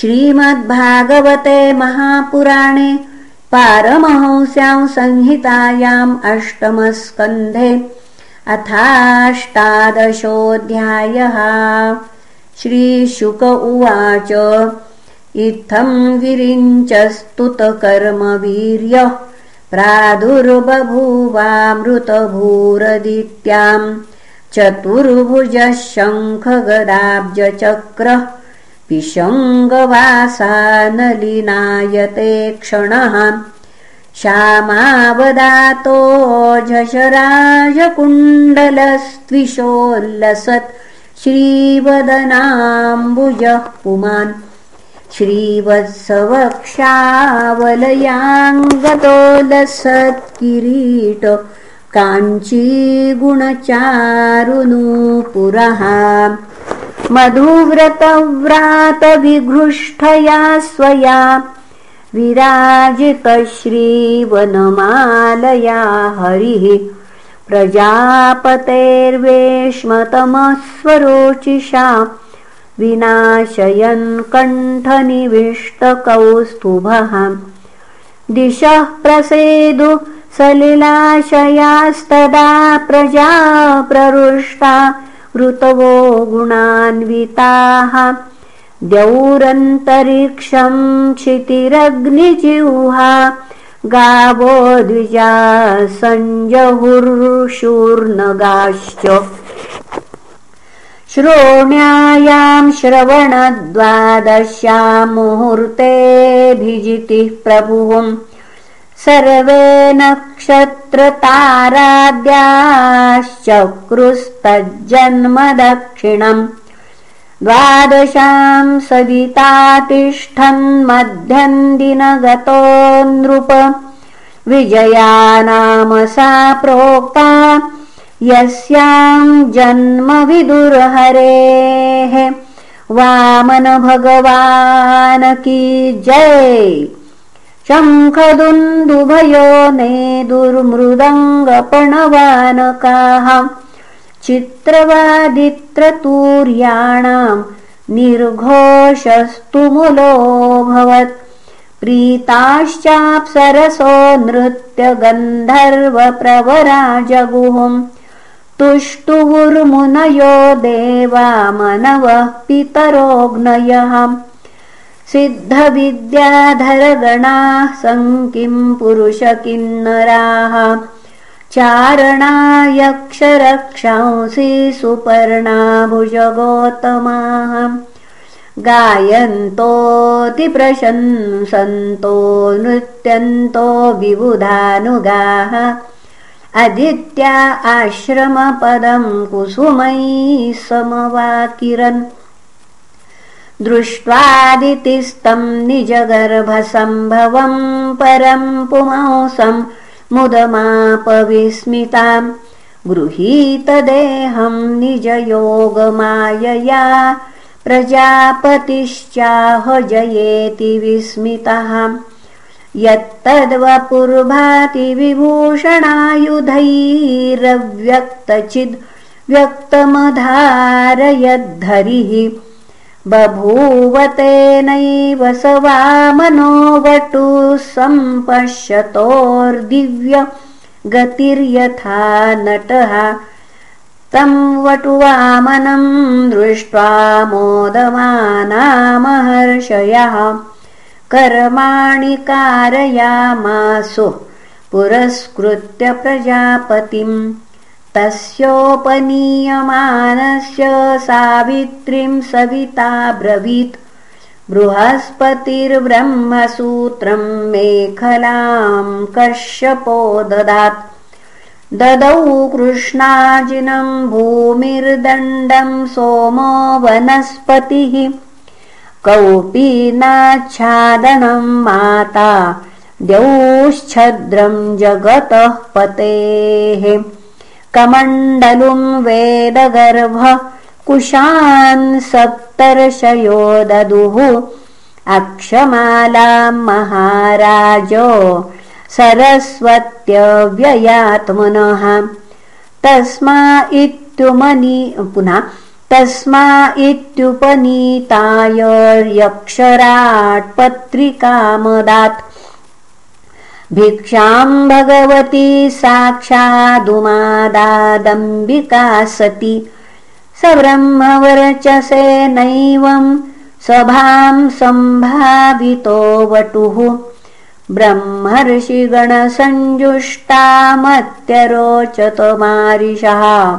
श्रीमद्भागवते महापुराणे पारमहंस्यां संहितायाम् अष्टमस्कन्धे अथाष्टादशोऽध्यायः। श्रीशुक उवाच इत्थं विरिञ्चस्तुतकर्मवीर्यः प्रादुर्बभूवामृतभूरदित्याम्। चतुर्भुजः शङ्खगदाब्जचक्रः पिशङ्गवासानलिनायते क्षणः। श्यामावदातो झषराजकुण्डलस्त्विषोल्लसत् श्रीवदनाम्बुजः पुमान्। श्रीवत्सवक्षावलयाङ्गतो लसत्किरीट काञ्चीगुणचारुनूपुरः मधुव्रतव्रातविघृष्टया स्वया विराजितश्रीवनमालया हरिः प्रजापतेर्वेश्मतमस्वरोचिषा विनाशयन् कण्ठनिविष्टकौस्तुभः दिशः प्रसेदु सलिलाशयास्तदा प्रजा प्ररुष्टा ऋतवो गुणान्विताः। द्यौरन्तरिक्षं क्षितिरग्निजिह्वा गावो द्विजा सञ्जहुर्षूर्नगाश्च श्रोण्यायां श्रवणद्वादश्यां मुहूर्तेऽभिजितिः प्रभुवम् सर्वे नक्षत्रताराद्याश्चक्रुस्तज्जन्मदक्षिणम् द्वादशां सविता तिष्ठन्मध्यन्दिनगतो नृप विजया नाम सा प्रोक्ता यस्यां जन्मविदुर्हरेः। वामन भगवान् की जय शङ्खदुन्दुभयो नेदुर्मृदङ्गपणवानकाः चित्रवादित्रतूर्याणां निर्घोषस्तु मुलोऽभवत् प्रीताश्चाप्सरसो नृत्यगन्धर्वप्रवराजगुहुम् तुष्टुवुर्मुनयो देवा मनवः पितरोऽग्नयः सिद्धविद्याधरगणाः सङ्किं पुरुषकिन्नराः चारणायक्षरक्षांसि सुपर्णा भुजगोतमाः गायन्तोऽतिप्रशंसन्तो नृत्यन्तो विबुधानुगाः। अदित्या आश्रमपदं कुसुमैः समवाकिरन् दृष्ट्वादितिस्तं निजगर्भसम्भवं परं पुमांसं मुदमापविस्मितां। गृहीतदेहं निजयोगमायया प्रजापतिश्चाहजयेति विस्मितः। यत्तद्वपुर्भाति विभूषणायुधैरव्यक्तचिद् व्यक्तमधारयद्धरिः बभूवतेनैव स वामनोवटुः सम्पश्यतोर्दिव्य गतिर्यथा नटः। तं वटुवामनं दृष्ट्वा मोदमानामहर्षयः। कर्माणि कारयामासु पुरस्कृत्य प्रजापतिम् तस्योपनीयमानस्य सावित्रीं सविता ब्रवीत् बृहस्पतिर्ब्रह्मसूत्रं मेखलां कश्यपो ददात्। ददौ कृष्णाजिनं भूमिर्दण्डं सोमो वनस्पतिः। कौपीनाच्छादनं माता द्यौश्छद्रं जगतः पतेः कमण्डलुं वेदगर्भ कुशान् सप्तर्षयो ददुः अक्षमालां महाराजो सरस्वत्यव्ययात्मनः। तस्मा इत्युमनि पुनः तस्मा इत्युपनीताय यक्षराट्पत्रिकामदात् भिक्षाम् भगवती साक्षादुमादादम्बिका सती। स ब्रह्मवर्चसे नैवम् सभाम् सम्भावितो वटुः। ब्रह्मर्षिगणसञ्जुष्टामत्यरोचत मारिषः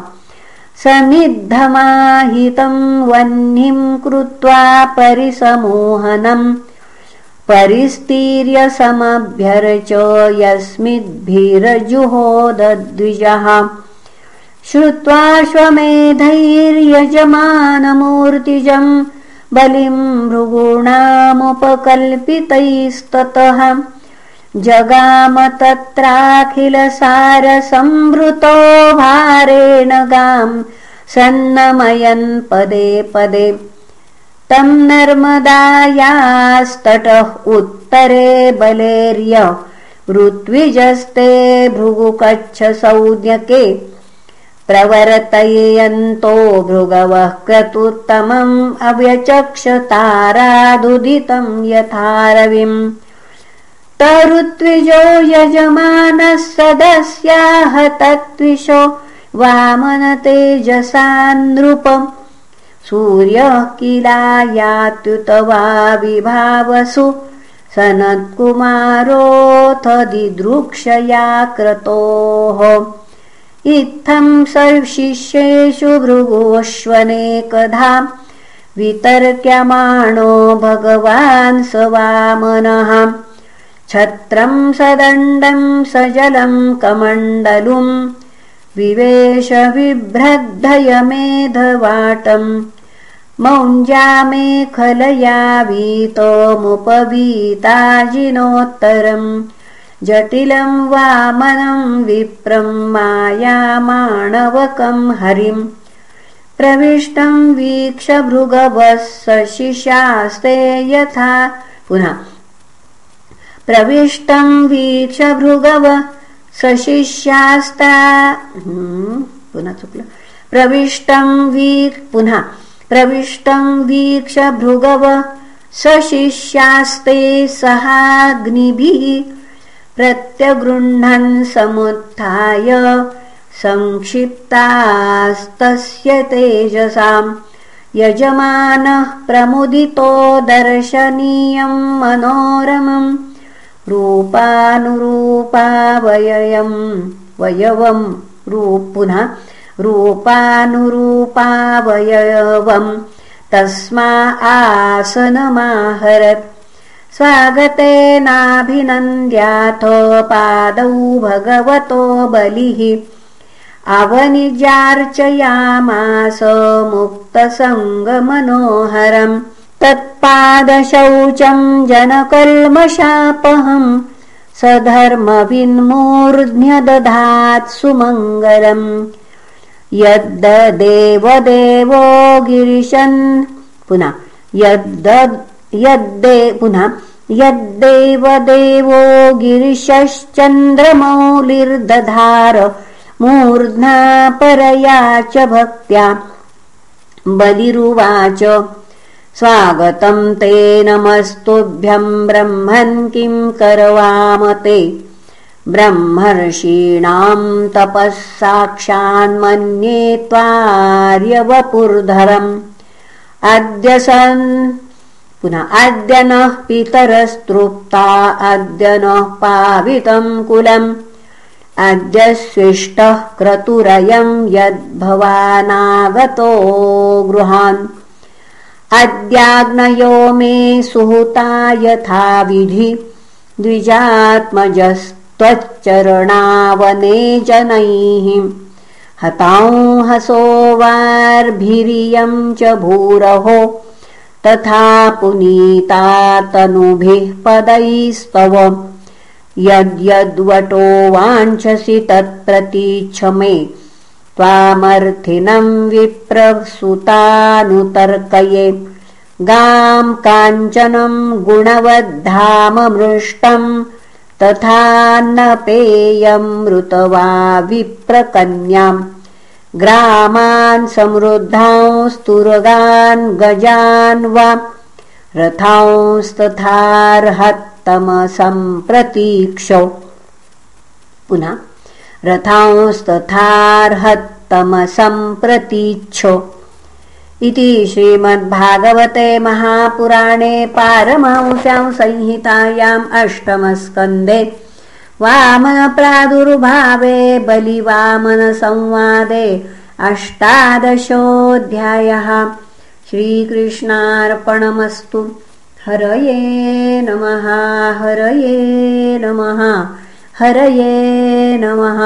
वह्निम् कृत्वा परिसमोहनम् परिस्तीर्यसमभ्यर्च यस्मिद्भिरजुहोदद्विजः। श्रुत्वाश्वमेधैर्यजमानमूर्तिजम् बलिम् भृगूणामुपकल्पितैस्ततः। जगाम तत्राखिलसारसंवृतो भारेण गाम् सन्नमयन् पदे पदे तम् नर्मदायास्तटः उत्तरे बलेर्य ऋत्विजस्ते भृगुकच्छसौज्ञके प्रवर्तयन्तो भृगवः क्रतुत्तमम् अव्यचक्षतारादुदितम् यथारविम्। तरुत्विजो यजमानः सदस्याह तत्विशो वामन तेजसान्नृपम् सूर्यः किलायात्युत वा विभावसु सनत्कुमारोऽथ दिदृक्षया क्रतोः इत्थम् शिष्येषु भृगोऽश्वनेकधा वितर्क्यमाणो भगवान् स वामनः छत्रम् सदण्डम् सजलम् कमण्डलुम् विवेश बिभ्रद्धयमेधवाटम् मौञ्जामेखलया वीतोमुपवीताजिनोत्तरम्। जटिलम् वामनम् विप्रम् मायामाणवकम् हरिम्। प्रविष्टम् वीक्ष भृगवः सशिशास्ते यथा। पुनः। प्रविष्टम् वीक्ष भृगव सशिष्यास्ता हम्म, पुनः चुकलं. प्रविष्टम् वी पुनः प्रविष्टम् वीक्ष भृगव सशिष्यास्ते सहाग्निभिः. प्रत्यगृह्णन् समुत्थाय संक्षिप्तास्तस्य तेजसाम्. यजमानः प्रमुदितो दर्शनीयम् मनोरमम् रूपानुरूपावययम् वयवम् पुनः रूपानुरूपावयवम् तस्मा आसनमाहरत्। स्वागतेनाभिनन्द्याथ पादौ भगवतो बलिः। अवनिजार्चयामास मुक्तसङ्गमनोहरम् तत्पादशौचम् जनकल्मषापहम् सधर्मविन्मूर्ध्न्यदधात् सुमङ्गलम्। यद्देवदेवो गिरिशन् पुनः यद् यद्दे पुनः यद्देवदेवो गिरिशश्चन्द्रमौलिर्दधार मूर्ध्ना परया च भक्त्या बलिरुवाच स्वागतम् ते नमस्तुभ्यम् ब्रह्मन् किम् करवाम ते? ब्रह्मर्षीणाम् तपः साक्षान्मन्ये त्वार्यवपुर्धरम् अद्य सन् पुनः अद्य नः पितरस्तृप्ता अद्य नः पावितम् कुलम्। अद्य स्विष्टः क्रतुरयम् यद्भवानागतो गृहान् अद्याग्नयो मे सुहृता यथा विधि। द्विजात्मजस्त्वच्चरणावने जनैः। हतांहसोवार्भिरियम् च भूरहो। तथा पुनीता तनुभिः पदैस्तव। यद्यद्वटो वाञ्छसि तत्प्रतीच्छ मे त्वामर्थिनम् विप्रसुतानुतर्कये गाम् काञ्चनम् गुणवद्धाममृष्टम् तथा न पेयम् मृतवा विप्रकन्याम् ग्रामान् समृद्धांस्तुरगान् गजान् वा रथांस्तथार्हत्तमसम्प्रतीक्षौ। पुनः रथांस्तथार्हत्तमसम्प्रतीक्षो इति श्रीमद्भागवते महापुराणे पारमांस्यां संहितायाम् अष्टमस्कन्धे। वामनप्रादुर्भावे बलिवामनसंवादे अष्टादशोऽध्यायः। श्रीकृष्णार्पणमस्तु। हरये नमः हरये नमः हरये नमः